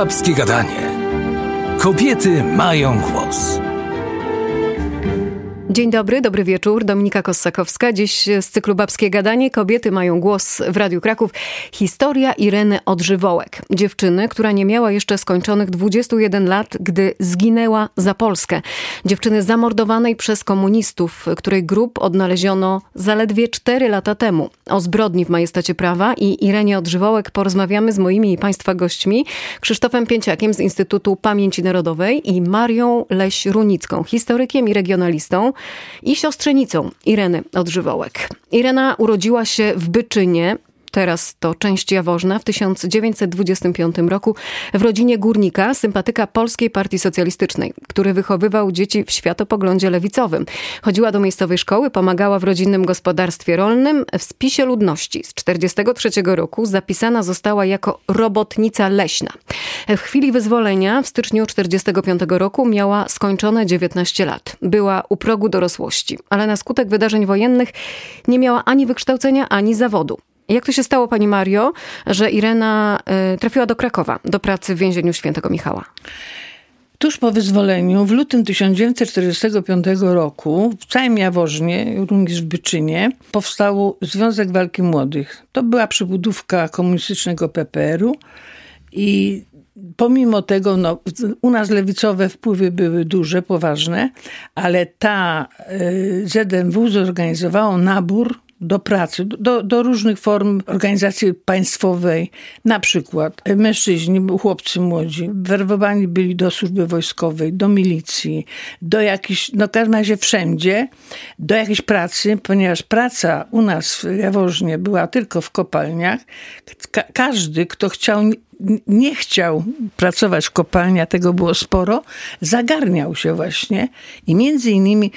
Babskie Gadanie. Kobiety mają głos. Dzień dobry, dobry wieczór. Dominika Kossakowska. Dziś z cyklu Babskie Gadanie kobiety mają głos w Radiu Kraków. Historia Ireny Odżywołek. Dziewczyny, która nie miała jeszcze skończonych 21 lat, gdy zginęła za Polskę. Dziewczyny zamordowanej przez komunistów, której grób odnaleziono zaledwie 4 lata temu. O zbrodni w majestacie prawa i Irenie Odżywołek porozmawiamy z moimi i Państwa gośćmi. Krzysztofem Pięciakiem z Instytutu Pamięci Narodowej i Marią Leś-Runicką, historykiem i regionalistą i siostrzenicą Ireny Odżywołek. Irena urodziła się w Byczynie, teraz to część Jaworzna, w 1925 roku w rodzinie górnika, sympatyka Polskiej Partii Socjalistycznej, który wychowywał dzieci w światopoglądzie lewicowym. Chodziła do miejscowej szkoły, pomagała w rodzinnym gospodarstwie rolnym. W spisie ludności z 1943 roku zapisana została jako robotnica leśna. W chwili wyzwolenia w styczniu 1945 roku miała skończone 19 lat. Była u progu dorosłości, ale na skutek wydarzeń wojennych nie miała ani wykształcenia, ani zawodu. Jak to się stało, pani Mario, że Irena y, trafiła do Krakowa, do pracy w więzieniu świętego Michała? Tuż po wyzwoleniu, w lutym 1945 roku, w całym Jaworznie, również w Byczynie, powstał Związek Walki Młodych. To była przybudówka komunistycznego PPR-u i pomimo tego, no, u nas lewicowe wpływy były duże, poważne, ale ta y, ZMW zorganizowało nabór do pracy, do, do różnych form organizacji państwowej. Na przykład mężczyźni, chłopcy młodzi, werbowani byli do służby wojskowej, do milicji, do jakiejś, no w każdym razie wszędzie, do jakiejś pracy, ponieważ praca u nas w Jaworznie była tylko w kopalniach. Ka każdy, kto chciał nie chciał pracować w kopalni, a tego było sporo, zagarniał się właśnie i między innymi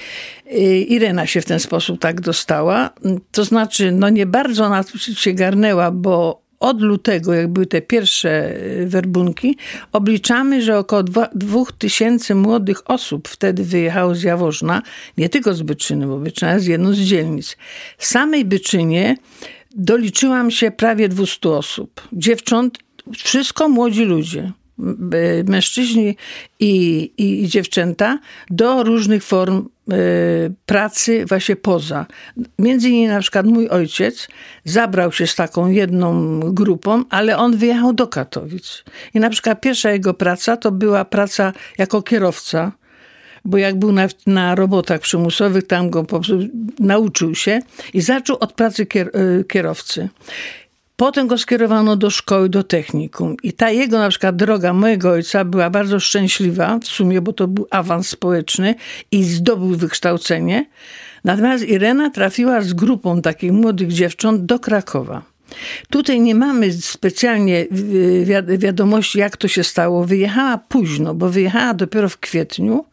y, Irena się w ten sposób tak dostała. To znaczy, no nie bardzo ona się garnęła, bo od lutego, jak były te pierwsze y, werbunki, obliczamy, że około dwóch tysięcy młodych osób wtedy wyjechało z Jaworzna, nie tylko z Byczyny, bo Byczyna jest jedną z dzielnic. W samej Byczynie doliczyłam się prawie 200 osób. Dziewcząt wszystko młodzi ludzie mężczyźni i, i, dziewczęta do różnych form y, pracy właśnie poza. Między innymi na przykład mój ojciec zabrał się z taką jedną grupą, ale on wyjechał do Katowic. I na przykład pierwsza jego praca to była praca jako kierowca bo jak był na, na robotach przymusowych, tam go po prostu nauczył się i zaczął od pracy kier, y, kierowcy. Potem go skierowano do szkoły, do technikum. I ta jego na przykład droga mojego ojca była bardzo szczęśliwa w sumie, bo to był awans społeczny i zdobył wykształcenie. Natomiast Irena trafiła z grupą takich młodych dziewcząt do Krakowa. Tutaj nie mamy specjalnie y, wiadomości, jak to się stało. Wyjechała późno, bo wyjechała dopiero w kwietniu.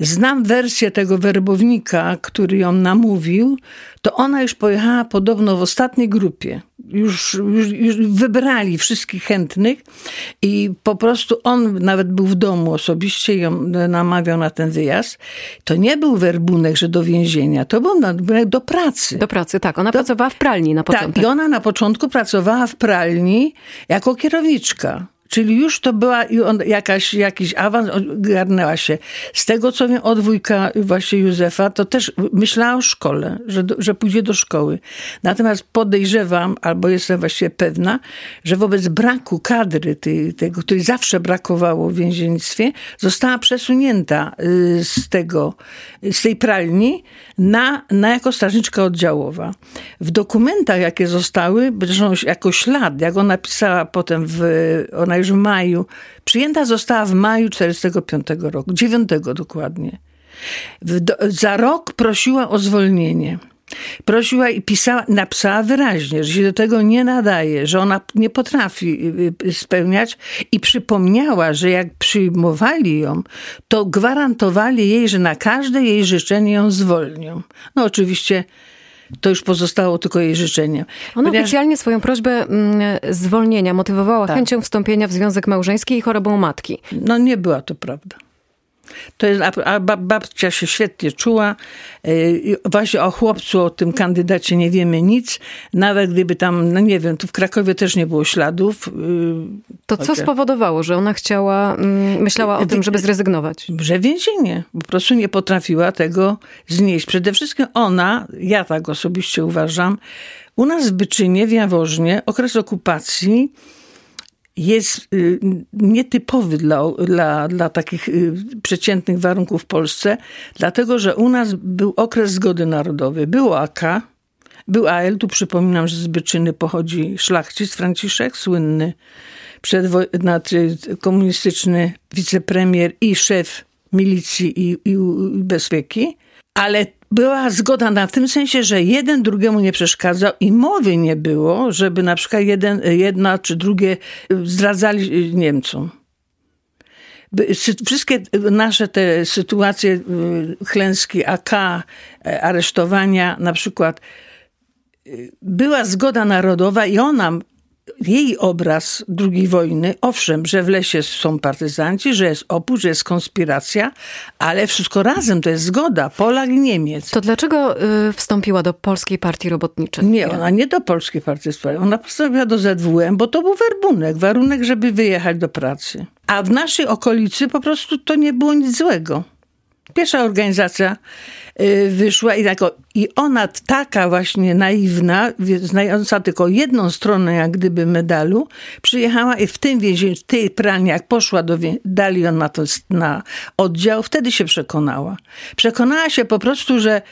Znam wersję tego werbownika, który ją namówił. To ona już pojechała podobno w ostatniej grupie już, już, już wybrali wszystkich chętnych i po prostu on nawet był w domu osobiście i ją namawiał na ten wyjazd. To nie był werbunek, że do więzienia, to był do pracy. Do pracy, tak. Ona do, pracowała w pralni na początku. Tak, i ona na początku pracowała w pralni jako kierowniczka. Czyli już to była jakaś, jakiś awans, garnęła się. Z tego, co wiem od wujka właśnie Józefa, to też myślała o szkole, że, że pójdzie do szkoły. Natomiast podejrzewam, albo jestem właściwie pewna, że wobec braku kadry, tej, tego, której zawsze brakowało w więziennictwie, została przesunięta y, z tego, z tej pralni na, na jako strażniczka oddziałowa. W dokumentach, jakie zostały, zresztą jako ślad, jak ona pisała potem w, ona w maju, przyjęta została w maju 45 roku, 9 dokładnie. Do, za rok prosiła o zwolnienie. Prosiła i pisała, napisała wyraźnie, że się do tego nie nadaje, że ona nie potrafi y, y, spełniać i przypomniała, że jak przyjmowali ją, to gwarantowali jej, że na każde jej życzenie ją zwolnią. No oczywiście to już pozostało tylko jej życzenie. Ona Ponieważ... oficjalnie swoją prośbę mm, zwolnienia motywowała tak. chęcią wstąpienia w związek małżeński i chorobą matki. No nie była to prawda. To jest, a babcia się świetnie czuła. Y, właśnie o chłopcu, o tym kandydacie nie wiemy nic. Nawet gdyby tam, no nie wiem, tu w Krakowie też nie było śladów. Y, to co spowodowało, że ona chciała, mm, myślała o tym, żeby zrezygnować? Że więzienie. Po prostu nie potrafiła tego znieść. Przede wszystkim ona, ja tak osobiście uważam, u nas w Byczynie, w Jaworznie, okres okupacji jest y, nietypowy dla, dla, dla takich y, przeciętnych warunków w Polsce, dlatego że u nas był okres zgody narodowej. Było AK, był AL, tu przypominam, że z Byczyny pochodzi szlachcic Franciszek, słynny przedwo- znaczy komunistyczny wicepremier i szef milicji i, i, i bezpieki, ale była zgoda na tym sensie, że jeden drugiemu nie przeszkadzał i mowy nie było, żeby na przykład jeden, jedna czy drugie zdradzali Niemcom. Wszystkie nasze te sytuacje, y, klęski AK, aresztowania, na przykład y, była zgoda narodowa i ona jej obraz II wojny, owszem, że w lesie są partyzanci, że jest opór, że jest konspiracja, ale wszystko razem to jest zgoda Polak i Niemiec. To dlaczego y, wstąpiła do Polskiej Partii Robotniczej? Nie, ona nie do Polskiej Partii Robotniczej, ona postąpiła do ZWM, bo to był werbunek, warunek, żeby wyjechać do pracy. A w naszej okolicy po prostu to nie było nic złego. Pierwsza organizacja y, wyszła i, tako, i ona taka właśnie naiwna, znająca tylko jedną stronę jak gdyby medalu, przyjechała i w tym więzieniu, w tej pralni, jak poszła do, dali ją na, to, na oddział, wtedy się przekonała. Przekonała się po prostu, że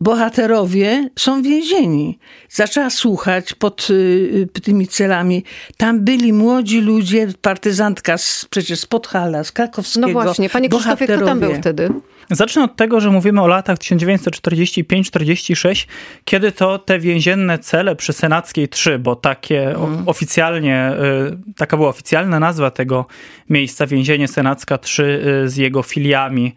bohaterowie są więzieni. Zaczęła słuchać pod y, tymi celami. Tam byli młodzi ludzie, partyzantka z, przecież z Podhala, z Krakowskiego. No właśnie, panie Krzysztofie, kto tam był wtedy? Zacznę od tego, że mówimy o latach 1945-46, kiedy to te więzienne cele przy Senackiej 3, bo takie hmm. oficjalnie, y, taka była oficjalna nazwa tego miejsca, więzienie Senacka 3 y, z jego filiami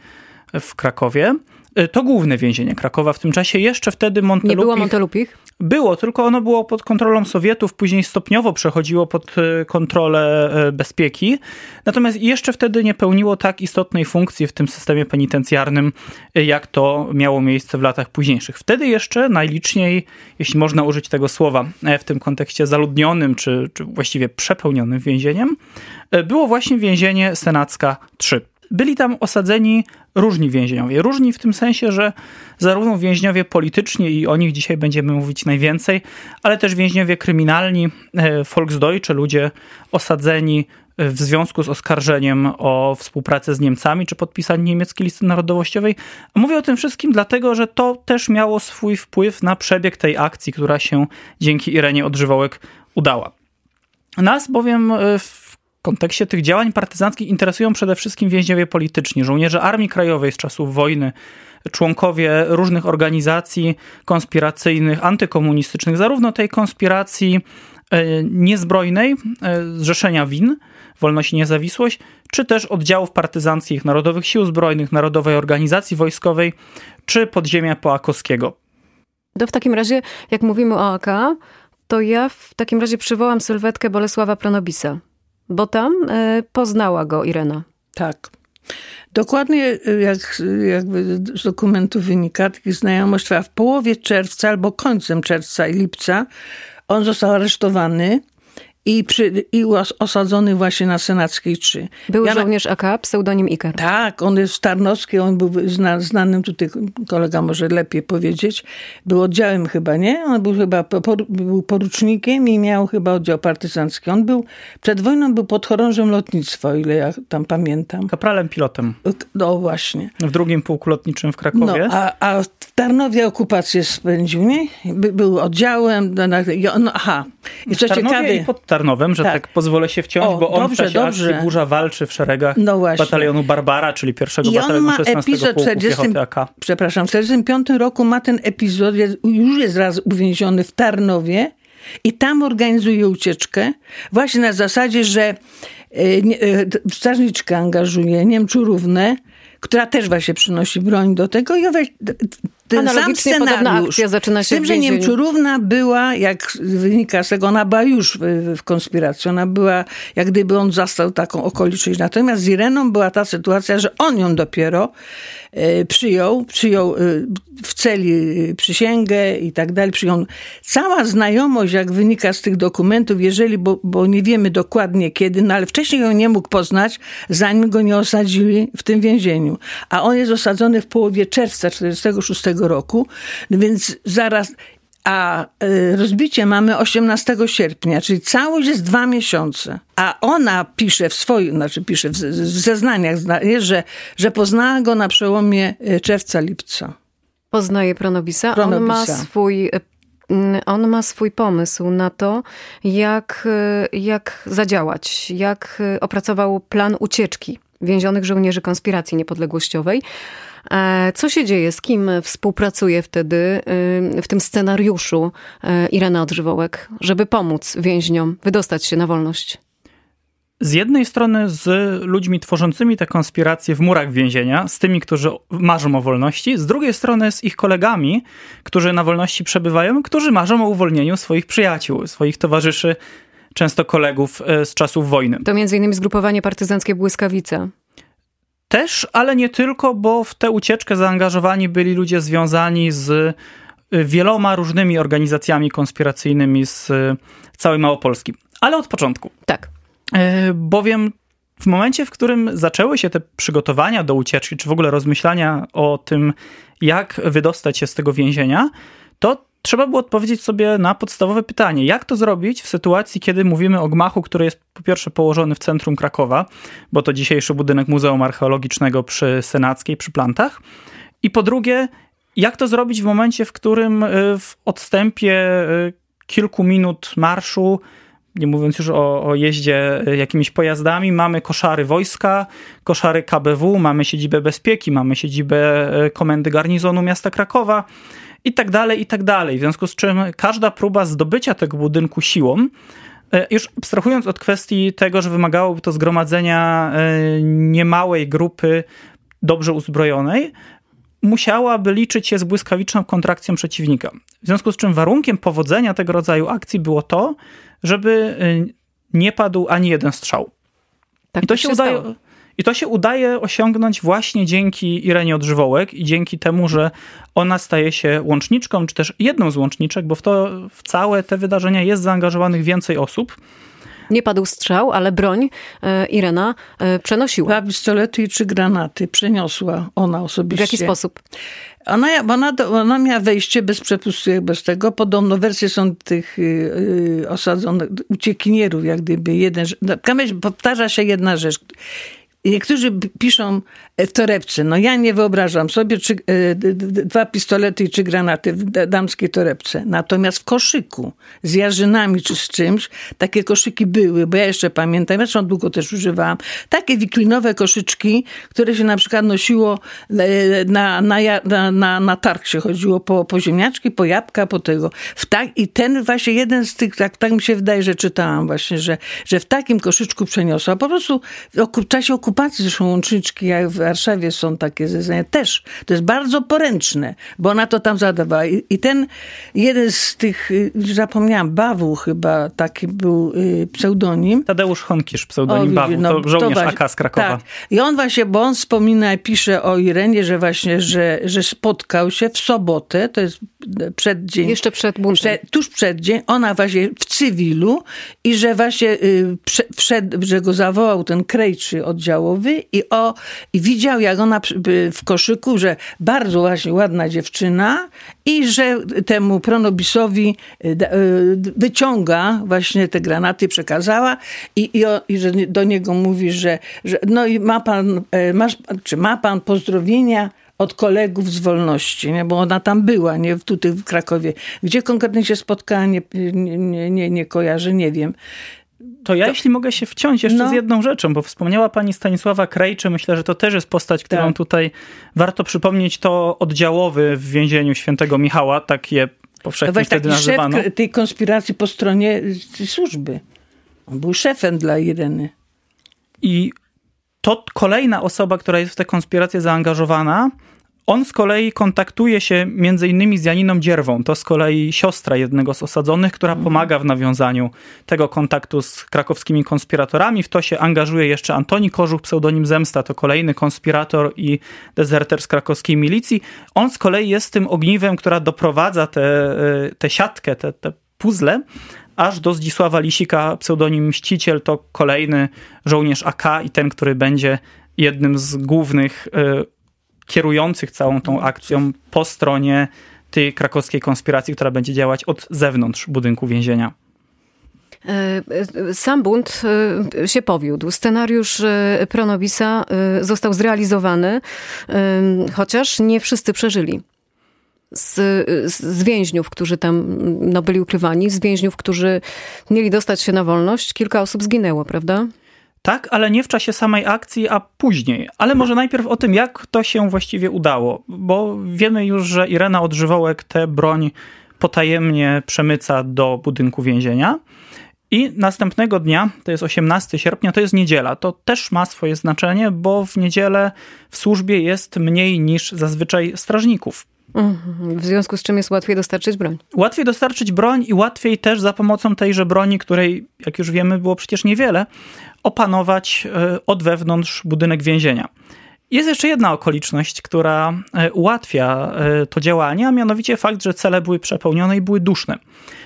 w Krakowie, y, to główne więzienie Krakowa w tym czasie. Jeszcze wtedy Montelupich... Nie było Montelupich? Było, tylko ono było pod kontrolą Sowietów, później stopniowo przechodziło pod e, kontrolę e, bezpieki. Natomiast jeszcze wtedy nie pełniło tak istotnej funkcji w tym systemie penitencjarnym, e, jak to miało miejsce w latach późniejszych. Wtedy jeszcze najliczniej, jeśli można użyć tego słowa w tym kontekście zaludnionym, czy, czy właściwie przepełnionym więzieniem, było właśnie więzienie Senacka 3 byli tam osadzeni różni więźniowie. Różni w tym sensie, że zarówno więźniowie polityczni, i o nich dzisiaj będziemy mówić najwięcej, ale też więźniowie kryminalni, e, Volksdeutsche, ludzie osadzeni w związku z oskarżeniem o współpracę z Niemcami czy podpisanie niemieckiej listy narodowościowej. Mówię o tym wszystkim dlatego, że to też miało swój wpływ na przebieg tej akcji, która się dzięki Irenie Odżywołek udała. Nas bowiem e, w kontekście tych działań partyzanckich interesują przede wszystkim więźniowie polityczni, żołnierze Armii Krajowej z czasów wojny, członkowie różnych organizacji konspiracyjnych, antykomunistycznych, zarówno tej konspiracji e, niezbrojnej, e, Zrzeszenia Win, Wolność i Niezawisłość, czy też oddziałów partyzanckich Narodowych Sił Zbrojnych, Narodowej Organizacji Wojskowej, czy podziemia Poakowskiego. To w takim razie, jak mówimy o AK, to ja w takim razie przywołam sylwetkę Bolesława Pronobisa bo tam e, poznała go Irena. Tak. Dokładnie e, jak jakby z dokumentu wynika, taki znajomość trwała w połowie czerwca albo końcem czerwca i lipca. On został aresztowany i, przy, i osadzony właśnie na Senackiej 3. Był ja żołnierz AK, pseudonim Ikar. Tak, on jest Tarnowski, on był zna, znanym, tutaj kolega może lepiej powiedzieć, był oddziałem chyba, nie? On był chyba por, był porucznikiem i miał chyba oddział partyzancki. On był, przed wojną był podchorążym lotnictwa, o ile ja tam pamiętam. Kapralem pilotem. No właśnie. W drugim pułku lotniczym w Krakowie. No, a, a w Tarnowie okupację spędził, nie? By, był oddziałem, no, aha. I co ciekawe... i pod Tarnowem, że tak, tak pozwolę się wciąć, o, bo on dobrze, w czasie dobrze. akcji Burza walczy w szeregach no batalionu Barbara, czyli pierwszego I batalionu 16 epizod 40, AK. Przepraszam, w 1945 roku ma ten epizod, już jest raz uwięziony w Tarnowie i tam organizuje ucieczkę właśnie na zasadzie, że e, e, strażniczkę angażuje Niemczurównę, która też właśnie przynosi broń do tego i ten sam scenariusz. zaczyna się z tym, że Niemczurówna była, jak wynika z tego, ona była już w, w konspiracji. Ona była, jak gdyby on zastał taką okoliczność. Natomiast z Ireną była ta sytuacja, że on ją dopiero e, przyjął, przyjął e, w celi przysięgę i tak dalej. Przyjął. Cała znajomość, jak wynika z tych dokumentów, jeżeli, bo, bo nie wiemy dokładnie kiedy, no ale wcześniej ją nie mógł poznać, zanim go nie osadzili w tym więzieniu. A on jest osadzony w połowie czerwca 1946 roku, więc zaraz a e, rozbicie mamy 18 sierpnia, czyli całość jest dwa miesiące. A ona pisze w swoim, znaczy pisze w zeznaniach, że, że poznała go na przełomie e, czerwca-lipca. Poznaje Pronobisa. Pronobisa. On ma swój mm, on ma swój pomysł na to, jak, jak zadziałać, jak opracował plan ucieczki więzionych żołnierzy konspiracji niepodległościowej. E, co się dzieje? Z kim współpracuje wtedy y, w tym scenariuszu e, Irena Odżywołek, żeby pomóc więźniom wydostać się na wolność? Z jednej strony z ludźmi tworzącymi te konspiracje w murach więzienia, z tymi, którzy marzą o wolności, z drugiej strony z ich kolegami, którzy na wolności przebywają, którzy marzą o uwolnieniu swoich przyjaciół, swoich towarzyszy, często kolegów e, z czasów wojny. To między innymi zgrupowanie partyzanckie Błyskawice. Też, ale nie tylko, bo w tę ucieczkę zaangażowani byli ludzie związani z y, wieloma różnymi organizacjami konspiracyjnymi z y, całej Małopolski. Ale od początku. Tak. Y, bowiem w momencie, w którym zaczęły się te przygotowania do ucieczki, czy w ogóle rozmyślania o tym, jak wydostać się z tego więzienia, to trzeba było odpowiedzieć sobie na podstawowe pytanie: jak to zrobić w sytuacji, kiedy mówimy o gmachu, który jest po pierwsze położony w centrum Krakowa, bo to dzisiejszy budynek Muzeum Archeologicznego przy Senackiej, przy plantach, i po drugie, jak to zrobić w momencie, w którym y, w odstępie y, kilku minut marszu nie mówiąc już o, o, jeździe y, jakimiś pojazdami, mamy koszary wojska, koszary KBW, mamy siedzibę bezpieki, mamy siedzibę komendy garnizonu miasta Krakowa i tak dalej, i tak dalej. W związku z czym każda próba zdobycia tego budynku siłą, e, już abstrahując od kwestii tego, że wymagałoby to zgromadzenia e, niemałej grupy dobrze uzbrojonej, musiałaby liczyć się z błyskawiczną kontrakcją przeciwnika. W związku z czym warunkiem powodzenia tego rodzaju akcji było to, żeby e, nie padł ani jeden strzał. Tak I to się, udaje. I to się udaje osiągnąć właśnie dzięki Irenie Odżywołek i dzięki temu, że ona staje się łączniczką, czy też jedną z łączniczek, bo w to w całe te wydarzenia jest zaangażowanych więcej osób. Nie padł strzał, ale broń e, Irena e, przenosiła. Dwa pistolety i trzy granaty przeniosła ona osobiście. W jaki sposób? Ona, ona, ona miała wejście bez przepustu, bez tego. Podobno wersje są tych yy, osadzonych uciekinierów, jak gdyby jeden. Powtarza się jedna rzecz. Niektórzy piszą w torebce. No ja nie wyobrażam sobie czy, e, dwa pistolety i trzy granaty w damskiej torebce. Natomiast w koszyku z jarzynami czy z czymś, takie koszyki były, bo ja jeszcze pamiętam, ja długo też używałam, takie wiklinowe koszyczki, które się na przykład nosiło e, na, na, na, na, na targ się chodziło po, po ziemniaczki, po jabłka, po tego. W tak, I ten właśnie jeden z tych, tak, tak mi się wydaje, że czytałam właśnie, że, że w takim koszyczku przeniosła. Po prostu w czasie okupacji zresztą łączniczki, jak w Warszawie są takie zeznania, też. To jest bardzo poręczne, bo ona to tam zadawała. I, i ten jeden z tych, y, zapomniałam, Bawu chyba taki był y, pseudonim. Tadeusz Honkisz, pseudonim o, Bawu, no, to żołnierz to AK z Krakowa. Tak. I on właśnie, bo on wspomina i pisze o Irenie, że właśnie, że, że spotkał się w sobotę, to jest przed dzień. Jeszcze przed buntem. Przed, tuż przed dzień, ona właśnie w cywilu i że właśnie y, przed, że go zawołał ten krejczy i, o, i widział, jak ona w koszyku, że bardzo właśnie ładna dziewczyna i że temu Pronobisowi y, y, wyciąga właśnie te granaty, przekazała i, i, i że do niego mówi, że, że no i ma pan, e, masz, czy ma pan pozdrowienia od kolegów z wolności, nie? bo ona tam była, nie tutaj w Krakowie. Gdzie konkretnie się spotkała, nie, nie, nie, nie kojarzę, nie wiem. To ja, to... jeśli mogę się wciąć jeszcze no. z jedną rzeczą, bo wspomniała pani Stanisława Krejczy, myślę, że to też jest postać, którą tak. tutaj warto przypomnieć, to oddziałowy w więzieniu świętego Michała, tak je powszechnie no wtedy taki nazywano. szef tej konspiracji po stronie służby. On był szefem dla Ireny. I to kolejna osoba, która jest w tę konspirację zaangażowana, On z kolei kontaktuje się między innymi z Janiną Dzierwą, to z kolei siostra jednego z osadzonych, która mhm. pomaga w nawiązaniu tego kontaktu z krakowskimi konspiratorami. W to się angażuje jeszcze Antoni Kożuch, pseudonim Zemsta, to kolejny konspirator i dezerter z krakowskiej milicji. On z kolei jest tym ogniwem, która doprowadza tę siatkę, te, te puzzle, aż do Zdzisława Lisika, pseudonim Mściciel, to kolejny żołnierz AK i ten, który będzie jednym z głównych y, kierujących całą tą akcją po stronie tej krakowskiej konspiracji, która będzie działać od zewnątrz budynku więzienia. E, e, sam bunt e, się powiódł. Scenariusz Pronobisa został zrealizowany, chociaż nie wszyscy przeżyli z, z więźniów, którzy tam no, byli ukrywani, z więźniów, którzy mieli dostać się na wolność, kilka osób zginęło, prawda? Tak, ale nie w czasie samej akcji, a później. Ale może najpierw o tym, jak to się właściwie udało, bo wiemy już, że Irena Odżywołek tę broń potajemnie przemyca do budynku więzienia. I następnego dnia, to jest 18 sierpnia, to jest niedziela. To też ma swoje znaczenie, bo w niedzielę w służbie jest mniej niż zazwyczaj strażników. W związku z czym jest łatwiej dostarczyć broń. Łatwiej dostarczyć broń i łatwiej też za pomocą tejże broni, której, jak już wiemy, było przecież niewiele, opanować e, od wewnątrz budynek więzienia. Jest jeszcze jedna okoliczność, która e, ułatwia e, to działanie, a mianowicie fakt, że cele były przepełnione i były duszne.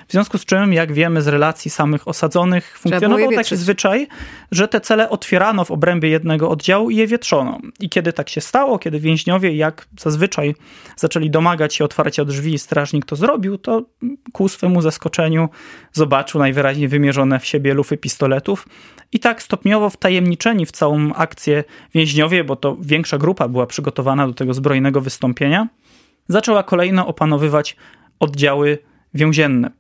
W związku z czym, jak wiemy z relacji samych osadzonych, funkcjonował taki zwyczaj, że te cele otwierano w obrębie jednego oddziału i je wietrzono. I kiedy tak się stało, kiedy więźniowie, jak zazwyczaj, zaczęli domagać się otwarcia drzwi i strażnik to zrobił, to ku swemu zaskoczeniu zobaczył najwyraźniej wymierzone w siebie lufy pistoletów. I tak stopniowo wtajemniczeni w całą akcję więźniowie, bo to większa grupa była przygotowana do tego zbrojnego wystąpienia, zaczęła kolejno opanowywać oddziały więzienne.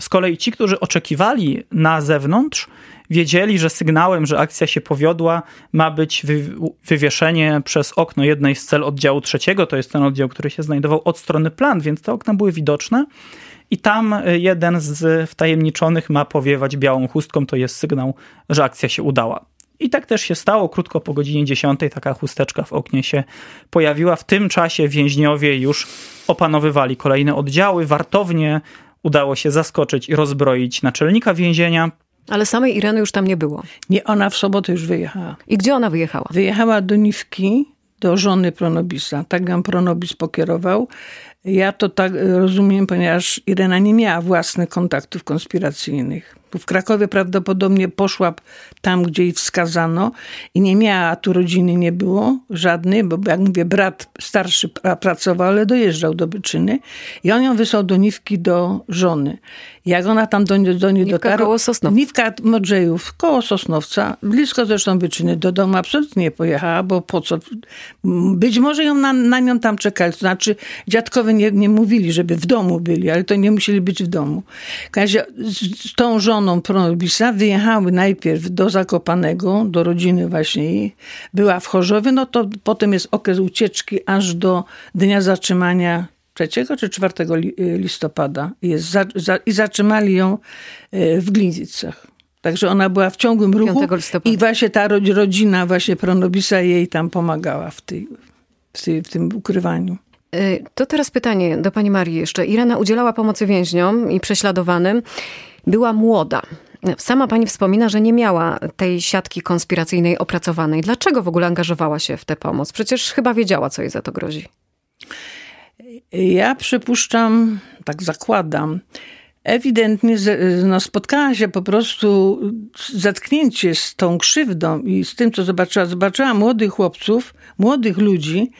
Z kolei ci, którzy oczekiwali na zewnątrz, wiedzieli, że sygnałem, że akcja się powiodła, ma być wywieszenie przez okno jednej z cel oddziału trzeciego. To jest ten oddział, który się znajdował od strony plan, więc te okna były widoczne. I tam jeden z wtajemniczonych ma powiewać białą chustką. To jest sygnał, że akcja się udała. I tak też się stało. Krótko po godzinie 10 taka chusteczka w oknie się pojawiła. W tym czasie więźniowie już opanowywali kolejne oddziały. Wartownie udało się zaskoczyć i rozbroić naczelnika więzienia. Ale samej Ireny już tam nie było. Nie, ona w sobotę już wyjechała. I gdzie ona wyjechała? Wyjechała do Niwki, do żony Pronobisa. Tak ją Pronobis pokierował. Ja to tak rozumiem, ponieważ Irena nie miała własnych kontaktów konspiracyjnych. W Krakowie prawdopodobnie poszła tam, gdzie jej wskazano i nie miała, a tu rodziny nie było żadnej, bo jak mówię, brat starszy pracował, ale dojeżdżał do Byczyny i on ją wysłał do Niwki do żony. Jak ona tam do, do niej Niwka dotarła... koło Sosnowca. Niwka Modrzejów, koło Sosnowca, blisko zresztą Byczyny, do domu absolutnie nie pojechała, bo po co? Być może ją na, na nią tam czekali, to znaczy dziadkowie nie, nie mówili, żeby w domu byli, ale to nie musieli być w domu. W razie z, z tą żoną Pronobisa wyjechały najpierw do Zakopanego, do rodziny właśnie. Była w Chorzowie, no to potem jest okres ucieczki aż do dnia zatrzymania 3 czy 4 y, listopada jest za, za, i zatrzymali ją y, w Gliwicach. Także ona była w ciągłym ruchu i właśnie ta rodzina właśnie Pronobisa jej tam pomagała w, tej, w, tej, w tym ukrywaniu. Y, to teraz pytanie do pani Marii jeszcze. Irena udzielała pomocy więźniom i prześladowanym. Była młoda. Sama pani wspomina, że nie miała tej siatki konspiracyjnej opracowanej. Dlaczego w ogóle angażowała się w tę pomoc? Przecież chyba wiedziała, co jej za to grozi. Ja przypuszczam, tak zakładam, ewidentnie no, spotkała się po prostu zetknięcie z tą krzywdą i z tym, co zobaczyła. Zobaczyła młodych chłopców, młodych ludzi,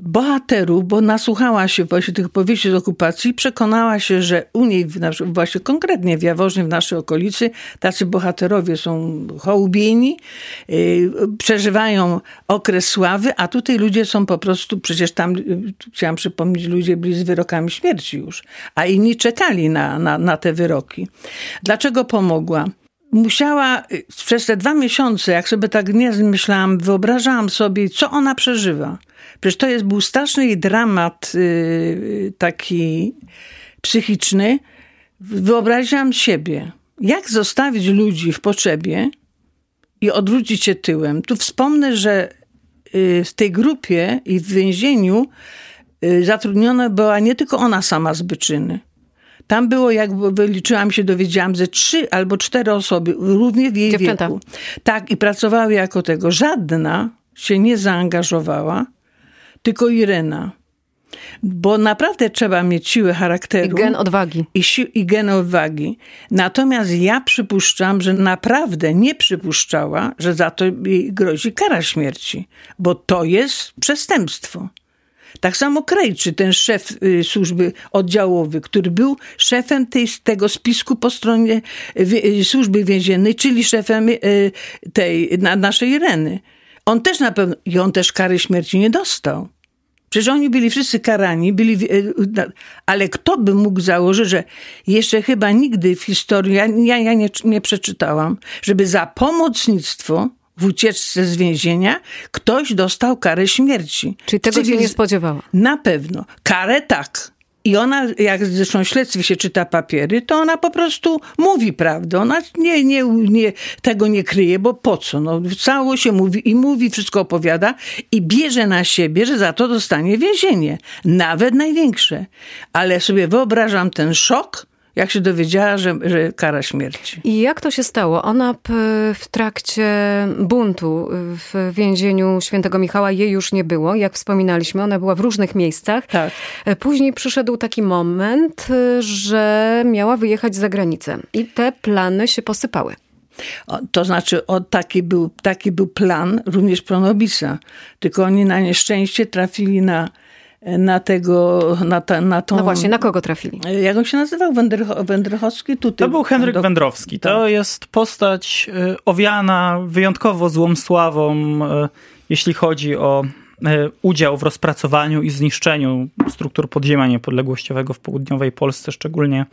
bohaterów, bo nasłuchała się właśnie tych powieści z okupacji, przekonała się, że u niej, właśnie konkretnie w Jaworznie, w naszej okolicy, tacy bohaterowie są hołubieni, yy, przeżywają okres sławy, a tutaj ludzie są po prostu, przecież tam, yy, chciałam przypomnieć, ludzie byli z wyrokami śmierci już, a inni czekali na, na, na te wyroki. Dlaczego pomogła? musiała yy, przez te dwa miesiące, jak sobie tak nie myślałam, wyobrażałam sobie, co ona przeżywa. Przecież to jest, był straszny dramat yy, taki psychiczny. Wyobraziłam siebie, jak zostawić ludzi w potrzebie i odwrócić się tyłem. Tu wspomnę, że y, w tej grupie i w więzieniu y, zatrudniona była nie tylko ona sama z Byczyny. Tam było, jak wyliczyłam się, dowiedziałam, że trzy albo cztery osoby, równie w jej Dziewczęta. wieku. Tak, i pracowały jako tego. Żadna się nie zaangażowała, tylko Irena. Bo naprawdę trzeba mieć siłę I charakteru gen odwagi. i, si- i gen odwagi. Natomiast ja przypuszczam, że naprawdę nie przypuszczała, że za to jej grozi kara śmierci, bo to jest przestępstwo. Tak samo Krejczy, ten szef y, służby oddziałowy, który był szefem tej, tego spisku po stronie wie- y, służby więziennej, czyli szefem y, tej na, naszej Ireny. On też na pewno, i on też kary śmierci nie dostał. Przecież oni byli wszyscy karani, byli, e, ale kto by mógł założyć, że jeszcze chyba nigdy w historii, ja, ja, nie, nie przeczytałam, żeby za pomocnictwo w ucieczce z więzienia ktoś dostał karę śmierci. Czyli tego się Cywiliz- nie spodziewała. Na pewno. Karę tak. I ona, jak zresztą śledztwie się czyta papiery, to ona po prostu mówi prawdę. Ona nie, nie, nie, tego nie kryje, bo po co? No, cało się mówi i mówi, wszystko opowiada i bierze na siebie, że za to dostanie więzienie. Nawet największe. Ale sobie wyobrażam ten szok, jak się dowiedziała, że, że kara śmierci. I jak to się stało? Ona p- w trakcie buntu w więzieniu świętego Michała jej już nie było. Jak wspominaliśmy, ona była w różnych miejscach. Tak. Później przyszedł taki moment, że miała wyjechać za granicę. I te plany się posypały. To znaczy, o, taki, był, taki był plan również Pronobisa. Tylko oni na nieszczęście trafili na, na tego, na, ta, na tą... No właśnie, na kogo trafili? Jak on się nazywał? Wędrcho, Wędrychowski? Tutaj. To był Henryk Do- Wędrowski. To Tak. jest postać y, owiana wyjątkowo złą sławą, y, jeśli chodzi o y, udział w rozpracowaniu i zniszczeniu struktur podziemia niepodległościowego w południowej Polsce, szczególnie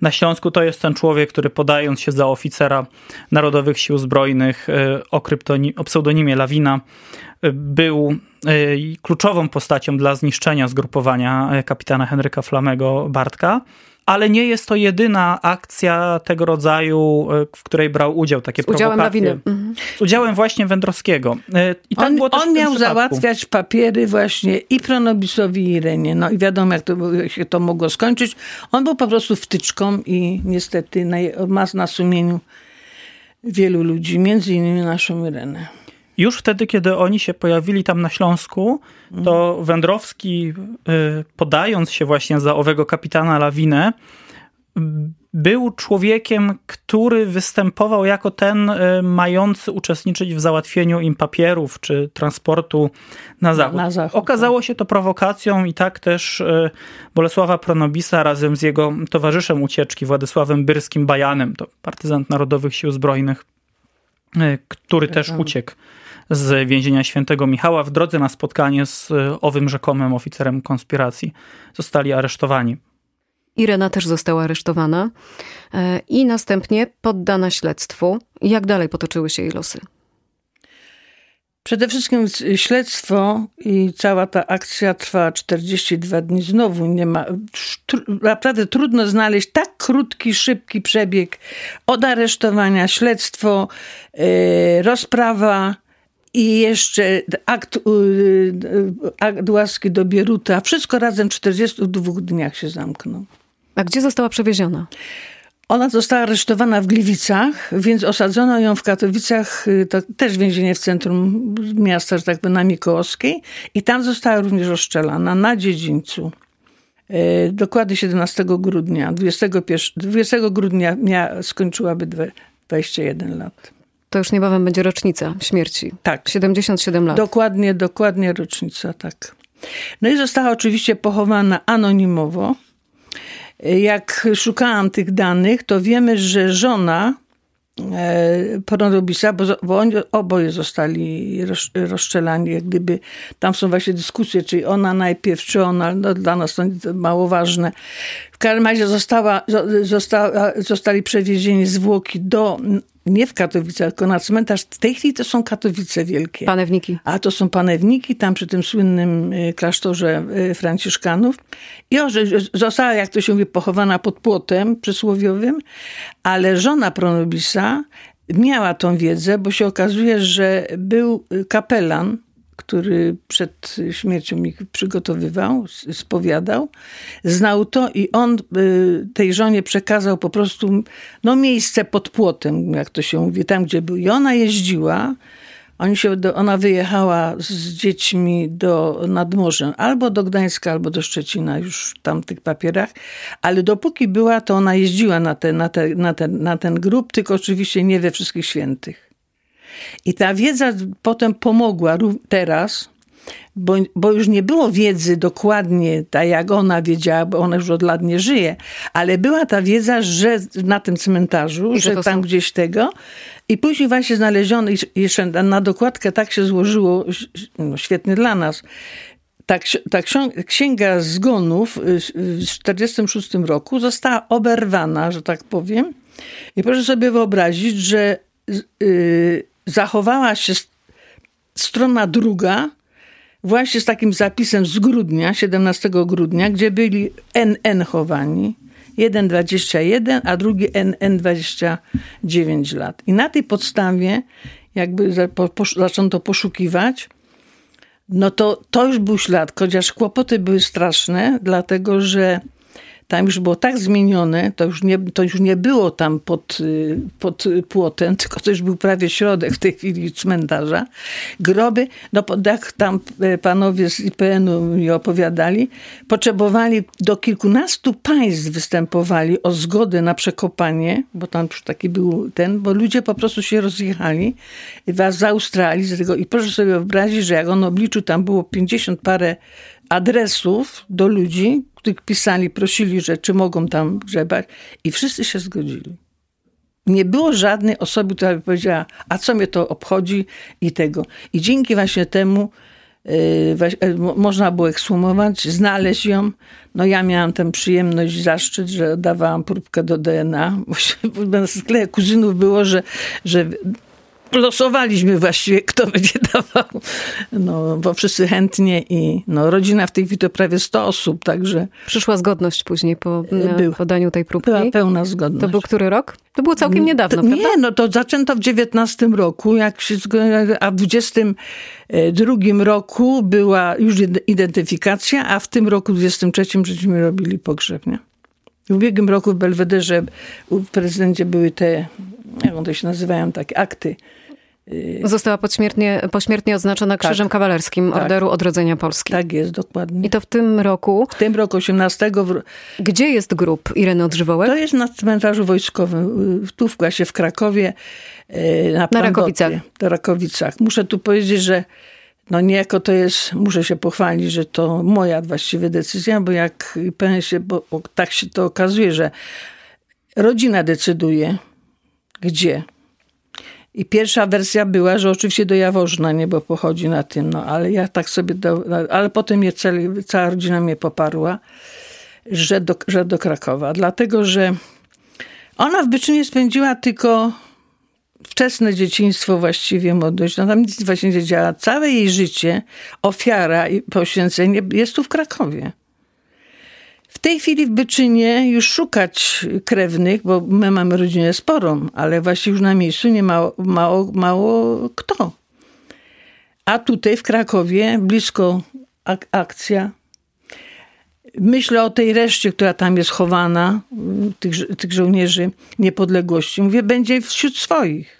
na Śląsku. To jest ten człowiek, który podając się za oficera Narodowych Sił Zbrojnych o, kryptoni- o pseudonimie Lawina, był y, kluczową postacią dla zniszczenia zgrupowania y, kapitana Henryka Flamego Bartka. Ale nie jest to jedyna akcja tego rodzaju, y, w której brał udział takie Z udziałem lawiny. Mhm. Z udziałem właśnie Wędrowskiego. I tak On, było też on miał przypadku. załatwiać papiery właśnie i Pronobisowi i Irenie. No i wiadomo, jak to się to mogło skończyć. On był po prostu wtyczką i niestety ma na sumieniu wielu ludzi, między innymi naszą Irenę. Już wtedy, kiedy oni się pojawili tam na Śląsku, to Wędrowski, y, podając się właśnie za owego kapitana Lawinę, był człowiekiem, który występował jako ten y, mający uczestniczyć w załatwieniu im papierów czy transportu na zachód. na zachód, Okazało się to prowokacją i tak też y, Bolesława Pronobisa razem z jego towarzyszem ucieczki, Władysławem Byrskim Bajanem, to partyzant Narodowych Sił Zbrojnych, który też uciekł z więzienia świętego Michała w drodze na spotkanie z y, owym rzekomym oficerem konspiracji. Zostali aresztowani. Irena też została aresztowana e, i następnie poddana śledztwu. Jak dalej potoczyły się jej losy? Przede wszystkim śledztwo i cała ta akcja trwa 42 dni. Znowu nie ma. tr- Naprawdę trudno znaleźć tak krótki, szybki przebieg od aresztowania, śledztwo, e, rozprawa i jeszcze akt, y, y, akt łaski do Bieruta. Wszystko razem w 42 dniach się zamknął. A gdzie została przewieziona? Ona została aresztowana w Gliwicach, więc osadzono ją w Katowicach, y, to też więzienie w centrum miasta, że tak powiem, na Mikołowskiej. I tam została również oszczelana na dziedzińcu. Dokładnie 17 grudnia, 21, 20 grudnia skończyłaby dwe- 21 lat. To już niebawem będzie rocznica śmierci. Tak. 77 lat. Dokładnie, dokładnie rocznica, tak. No i została oczywiście pochowana anonimowo. Jak szukałam tych danych, to wiemy, że żona e, Pornobisa, bo, bo oni oboje zostali roz, rozstrzelani, jak gdyby tam są właśnie dyskusje, czy ona najpierw, czy ona, no dla nas to mało ważne. W każdym razie została, została, zostali przewiezieni zwłoki do, nie w Katowicach, tylko na cmentarz. W tej chwili to są Katowice Wielkie. Panewniki. A to są panewniki tam przy tym słynnym y, klasztorze y, Franciszkanów. I o, że została, jak to się mówi, pochowana pod płotem przysłowiowym, ale żona Pronobisa miała tą wiedzę, bo się okazuje, że był kapelan, który przed śmiercią mi przygotowywał, spowiadał, znał to i on y, tej żonie przekazał po prostu no, miejsce pod płotem, jak to się mówi, tam gdzie był. I ona jeździła, oni się, ona wyjechała z dziećmi do, nad morzem, albo do Gdańska, albo do Szczecina już w tamtych papierach, ale dopóki była, to ona jeździła na ten, na, te, na, ten, na ten grup, tylko oczywiście nie we wszystkich świętych. I ta wiedza potem pomogła teraz, bo, bo już nie było wiedzy dokładnie, tak jak ona wiedziała, bo ona już od lat nie żyje, ale była ta wiedza, że na tym cmentarzu, I że tam są... gdzieś tego. I później właśnie znaleziono, jeszcze na dokładkę tak się złożyło, no świetnie dla nas, ta, ta księga zgonów w 1946 roku została oberwana, że tak powiem. I proszę sobie wyobrazić, że yy, zachowała się strona druga, właśnie z takim zapisem z grudnia, 17 grudnia, gdzie byli NN chowani. Jeden 21, a drugi NN 29 lat. I na tej podstawie jakby zaczęto poszukiwać, no to to już był ślad, chociaż kłopoty były straszne, dlatego że tam już było tak zmienione, to już nie, to już nie było tam pod, y, pod płotem, tylko to już był prawie środek w tej chwili cmentarza. Groby, no jak tam e, panowie z IPN-u mi opowiadali, potrzebowali do kilkunastu państw występowali o zgodę na przekopanie, bo tam już taki był ten, bo ludzie po prostu się rozjechali z Australii, z tego, i proszę sobie wyobrazić, że jak on obliczył, tam było 50 parę adresów do ludzi, których pisali, prosili, że czy mogą tam grzebać i wszyscy się zgodzili. Nie było żadnej osoby, która by powiedziała, a co mnie to obchodzi i tego. I dzięki właśnie temu yy, można było ekshumować, znaleźć ją. No ja miałam tę przyjemność, zaszczyt, że dawałam próbkę do DNA. Bo w kuzynów było, że, że losowaliśmy właściwie, kto będzie dawał, no, bo wszyscy chętnie i no, rodzina w tej chwili to prawie 100 osób, także... Przyszła zgodność później po Była. podaniu tej próbki? Była pełna zgodność. To był który rok? To było całkiem niedawno, to, prawda? Nie, no to zaczęto w 19 roku, jak się, a w 22 roku była już identyfikacja, a w tym roku, 23, żeśmy robili pogrzeb, nie? W ubiegłym roku w Belwederze w prezydencie były te, jak one się nazywają, takie akty Została pośmiertnie, pośmiertnie odznaczona tak. Krzyżem Kawalerskim tak. Orderu Odrodzenia Polski. Tak jest, dokładnie. I to w tym roku? W tym roku, 18. W... Gdzie jest grób Ireny Odżywołek? To jest na cmentarzu wojskowym, tu w klasie w Krakowie. E, na, na Rakowicach. Na Rakowicach. Muszę tu powiedzieć, że no niejako to jest, muszę się pochwalić, że to moja właściwie decyzja, bo jak się, bo tak się to okazuje, że rodzina decyduje, gdzie i pierwsza wersja była, że oczywiście do Jaworzna, nie, bo pochodzi na tym, no ale ja tak sobie, do, ale potem mnie celi, cała rodzina mnie poparła, że do, że do Krakowa. Dlatego, że ona w Byczynie spędziła tylko wczesne dzieciństwo, właściwie młodość. No tam nic właśnie nie działa. Całe jej życie, ofiara i poświęcenie jest tu w Krakowie. W tej chwili w Byczynie już szukać krewnych, bo my mamy rodzinę sporą, ale właśnie już na miejscu nie mało, mało, mało kto. A tutaj w Krakowie, blisko ak akcja, myślę o tej reszcie, która tam jest chowana, tych, tych żołnierzy niepodległości. Mówię, będzie wśród swoich.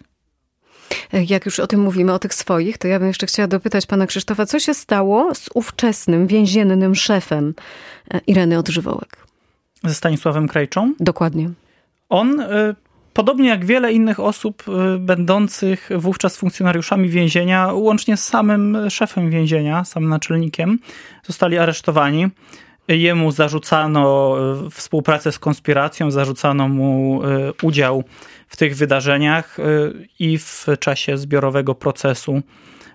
Jak już o tym mówimy, o tych swoich, to ja bym jeszcze chciała dopytać pana Krzysztofa, co się stało z ówczesnym więziennym szefem e, Ireny Odżywołek? Ze Stanisławem Krajczą? Dokładnie. On, e, podobnie jak wiele innych osób e, będących wówczas funkcjonariuszami więzienia, łącznie z samym szefem więzienia, samym naczelnikiem, zostali aresztowani. Jemu zarzucano współpracę z konspiracją, zarzucano mu udział w tych wydarzeniach y, i w czasie zbiorowego procesu,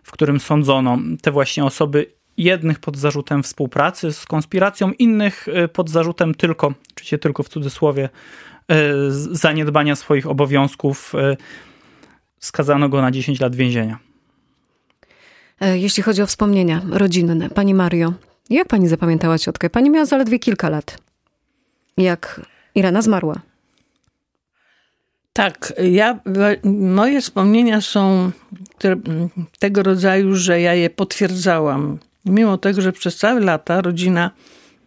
w którym sądzono te właśnie osoby, jednych pod zarzutem współpracy z konspiracją, innych y, pod zarzutem tylko, oczywiście tylko w cudzysłowie, y, zaniedbania swoich obowiązków. Skazano go na 10 lat więzienia. E, jeśli chodzi o wspomnienia rodzinne, Pani Mario, jak Pani zapamiętała ciotkę? Pani miała zaledwie kilka lat, jak Irena zmarła. Tak, ja, moje wspomnienia są tego rodzaju, że ja je potwierdzałam. Mimo tego, że przez całe lata rodzina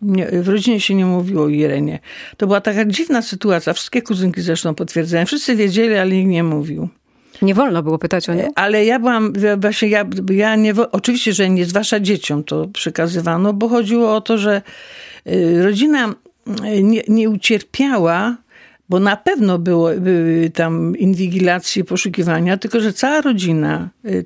nie, w rodzinie się nie mówiło o Irenie. To była taka dziwna sytuacja. Wszystkie kuzynki zresztą potwierdzają. Wszyscy wiedzieli, ale nikt nie mówił. Nie wolno było pytać o nie? Ale ja byłam, właśnie ja, ja nie, oczywiście, że nie zwłaszcza dzieciom to przekazywano, bo chodziło o to, że y, rodzina y, nie, nie ucierpiała bo na pewno było, były tam inwigilacje, poszukiwania, tylko że cała rodzina, y,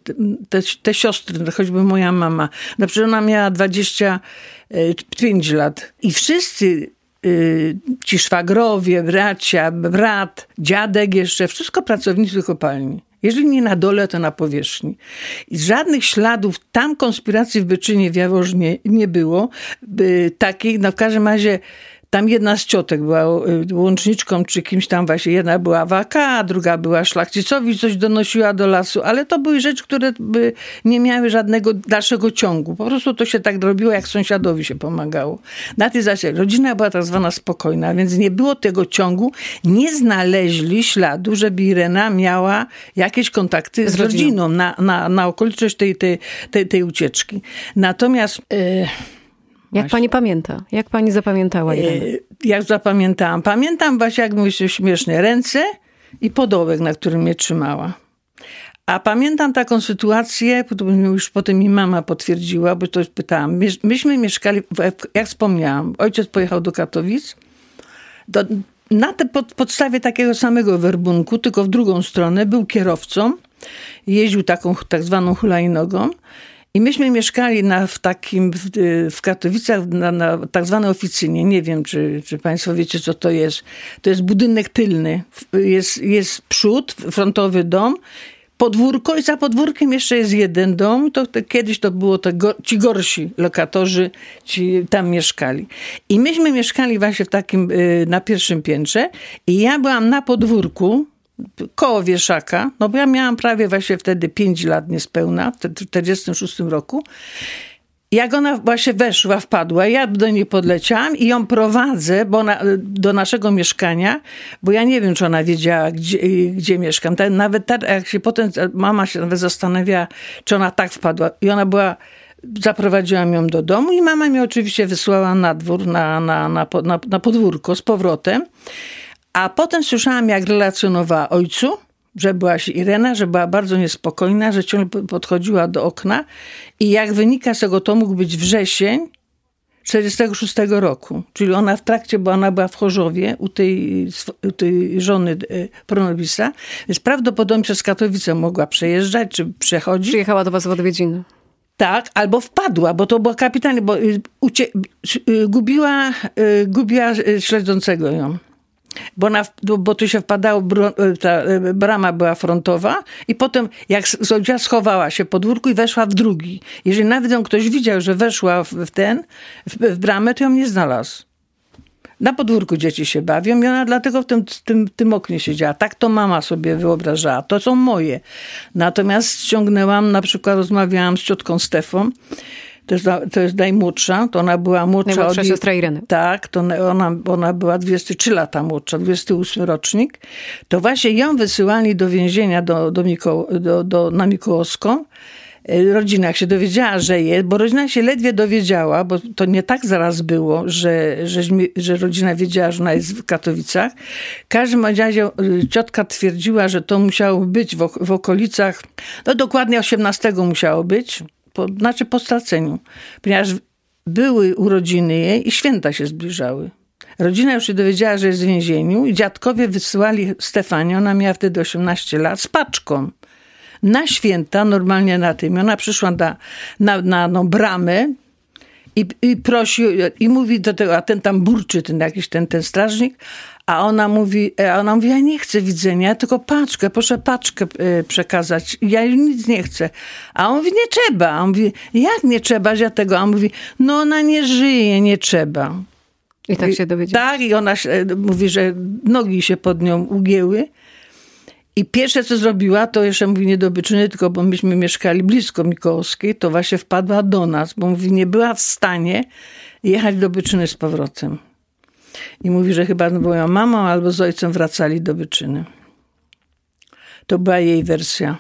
te, te siostry, choćby moja mama, na przykład ona miała 25 lat i wszyscy y, ci szwagrowie, bracia, brat, dziadek jeszcze, wszystko pracownicy kopalni. Jeżeli nie na dole, to na powierzchni. I żadnych śladów tam konspiracji w Byczynie w Jaworznie nie było. Takiej, no w każdym razie tam jedna z ciotek była y, łączniczką, czy kimś tam właśnie. Jedna była AK, a druga była szlachcicowi, coś donosiła do lasu, ale to były rzeczy, które by nie miały żadnego dalszego ciągu. Po prostu to się tak robiło, jak sąsiadowi się pomagało. Na tej zasadzie rodzina była tak zwana spokojna, więc nie było tego ciągu. Nie znaleźli śladu, żeby Irena miała jakieś kontakty z, z rodziną, rodziną na, na, na okoliczność tej, tej, tej, tej ucieczki. Natomiast... Yy, jak pani pamięta? Jak pani zapamiętała Irenę? Jak zapamiętałam? Pamiętam właśnie, jak mówię śmiesznie, ręce i podołek, na którym mnie trzymała. A pamiętam taką sytuację, już potem mi mama potwierdziła, bo to pytałam. Myśmy mieszkali, jak wspomniałam, ojciec pojechał do Katowic. Do, na te pod, podstawie takiego samego werbunku, tylko w drugą stronę, był kierowcą. Jeździł taką tak zwaną hulajnogą. I myśmy mieszkali na, w takim, w, w Katowicach, na, na tak zwanej oficynie. Nie wiem, czy, czy Państwo wiecie, co to jest. To jest budynek tylny. Jest, jest przód, frontowy dom, podwórko i za podwórkiem jeszcze jest jeden dom. To, to kiedyś to było to go, ci gorsi lokatorzy, ci tam mieszkali. I myśmy mieszkali właśnie w takim, y, na pierwszym piętrze i ja byłam na podwórku, koło wieszaka, no bo ja miałam prawie właśnie wtedy 5 lat niespełna, w 1946 roku. Jak ona właśnie weszła, wpadła, ja do niej podleciałam i ją prowadzę bo ona, do naszego mieszkania, bo ja nie wiem, czy ona wiedziała, gdzie, gdzie mieszkam. Nawet tak, jak się potem, mama się nawet zastanawiała, czy ona tak wpadła. I ona była, zaprowadziłam ją do domu i mama mnie oczywiście wysłała na dwór, na, na, na, na, na podwórko z powrotem. A potem słyszałam, jak relacjonowała ojcu, że była się Irena, że była bardzo niespokojna, że ciągle podchodziła do okna i jak wynika z tego, to mógł być wrzesień 46 roku. Czyli ona w trakcie, bo ona była w Chorzowie u tej, u tej żony e, Pronobisa, więc prawdopodobnie przez Katowice mogła przejeżdżać czy przechodzić. Przyjechała do was w odwiedziny. Tak, albo wpadła, bo to było kapitalnie, bo ucie, y, gubiła, gubiła śledzącego ją bo, na, bo tu się wpadało, e, ta e, brama była frontowa i potem jak Zodzia schowała się pod podwórku i weszła w drugi. Jeżeli nawet ją ktoś widział, że weszła w ten, w, w bramę, to ją nie znalazł. Na podwórku dzieci się bawią i ona dlatego w tym, tym, tym oknie siedziała. Tak to mama sobie wyobrażała. To są moje. Natomiast ściągnęłam, na przykład rozmawiałam z ciotką Stefą, to jest, to jest najmłodsza, to ona była młodsza. Najmłodsza od... siostra Ireny. Tak, to ona, ona była 23 lata młodsza, 28 rocznik. To właśnie ją wysyłali do więzienia do, do, Miko, do, do, na Mikołowską. E, rodzina jak się dowiedziała, że jest, bo rodzina się ledwie dowiedziała, bo to nie tak zaraz było, że, że, że rodzina wiedziała, że ona jest w Katowicach. W każdym razie e, ciotka twierdziła, że to musiało być w, w okolicach, no dokładnie 18 musiało być, po, znaczy po straceniu, ponieważ były urodziny jej i święta się zbliżały. Rodzina już się dowiedziała, że jest w więzieniu i dziadkowie wysyłali Stefanię, ona miała wtedy 18 lat, z paczką. Na święta, normalnie na tym, ona przyszła na, na, na no, bramę i, i prosi, i mówi do tego, a ten tam burczy, ten jakiś ten, ten strażnik, a ona mówi, e, a ona mówi, ja nie chcę widzenia, tylko paczkę, proszę paczkę e, przekazać. Ja nic nie chcę. A on mówi, nie trzeba. A on mówi, jak nie trzeba, ja tego? A on mówi, no ona nie żyje, nie trzeba. I tak się dowiedziała. Tak, i ona e, mówi, że nogi się pod nią ugięły. I pierwsze, co zrobiła, to jeszcze mówi nie do Byczyny, tylko bo myśmy mieszkali blisko Mikołowskiej, to właśnie wpadła do nas, bo mówi, nie była w stanie jechać do Byczyny z powrotem. I mówi, że chyba z moją mamą albo z ojcem wracali do Byczyny. To była jej wersja.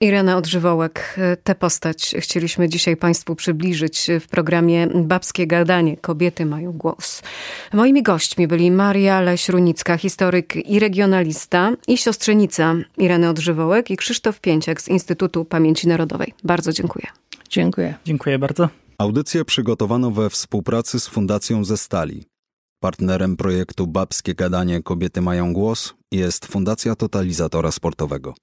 Irena Odżywołek, tę postać chcieliśmy dzisiaj Państwu przybliżyć w programie Babskie Gadanie. Kobiety mają głos. Moimi gośćmi byli Maria Leś-Runicka, historyk i regionalista i siostrzenica Ireny Odżywołek i Krzysztof Pięciak z Instytutu Pamięci Narodowej. Bardzo dziękuję. Dziękuję. Dziękuję bardzo. Audycję przygotowano we współpracy z Fundacją ze Stali. Partnerem projektu Babskie Gadanie Kobiety mają głos jest Fundacja Totalizatora Sportowego.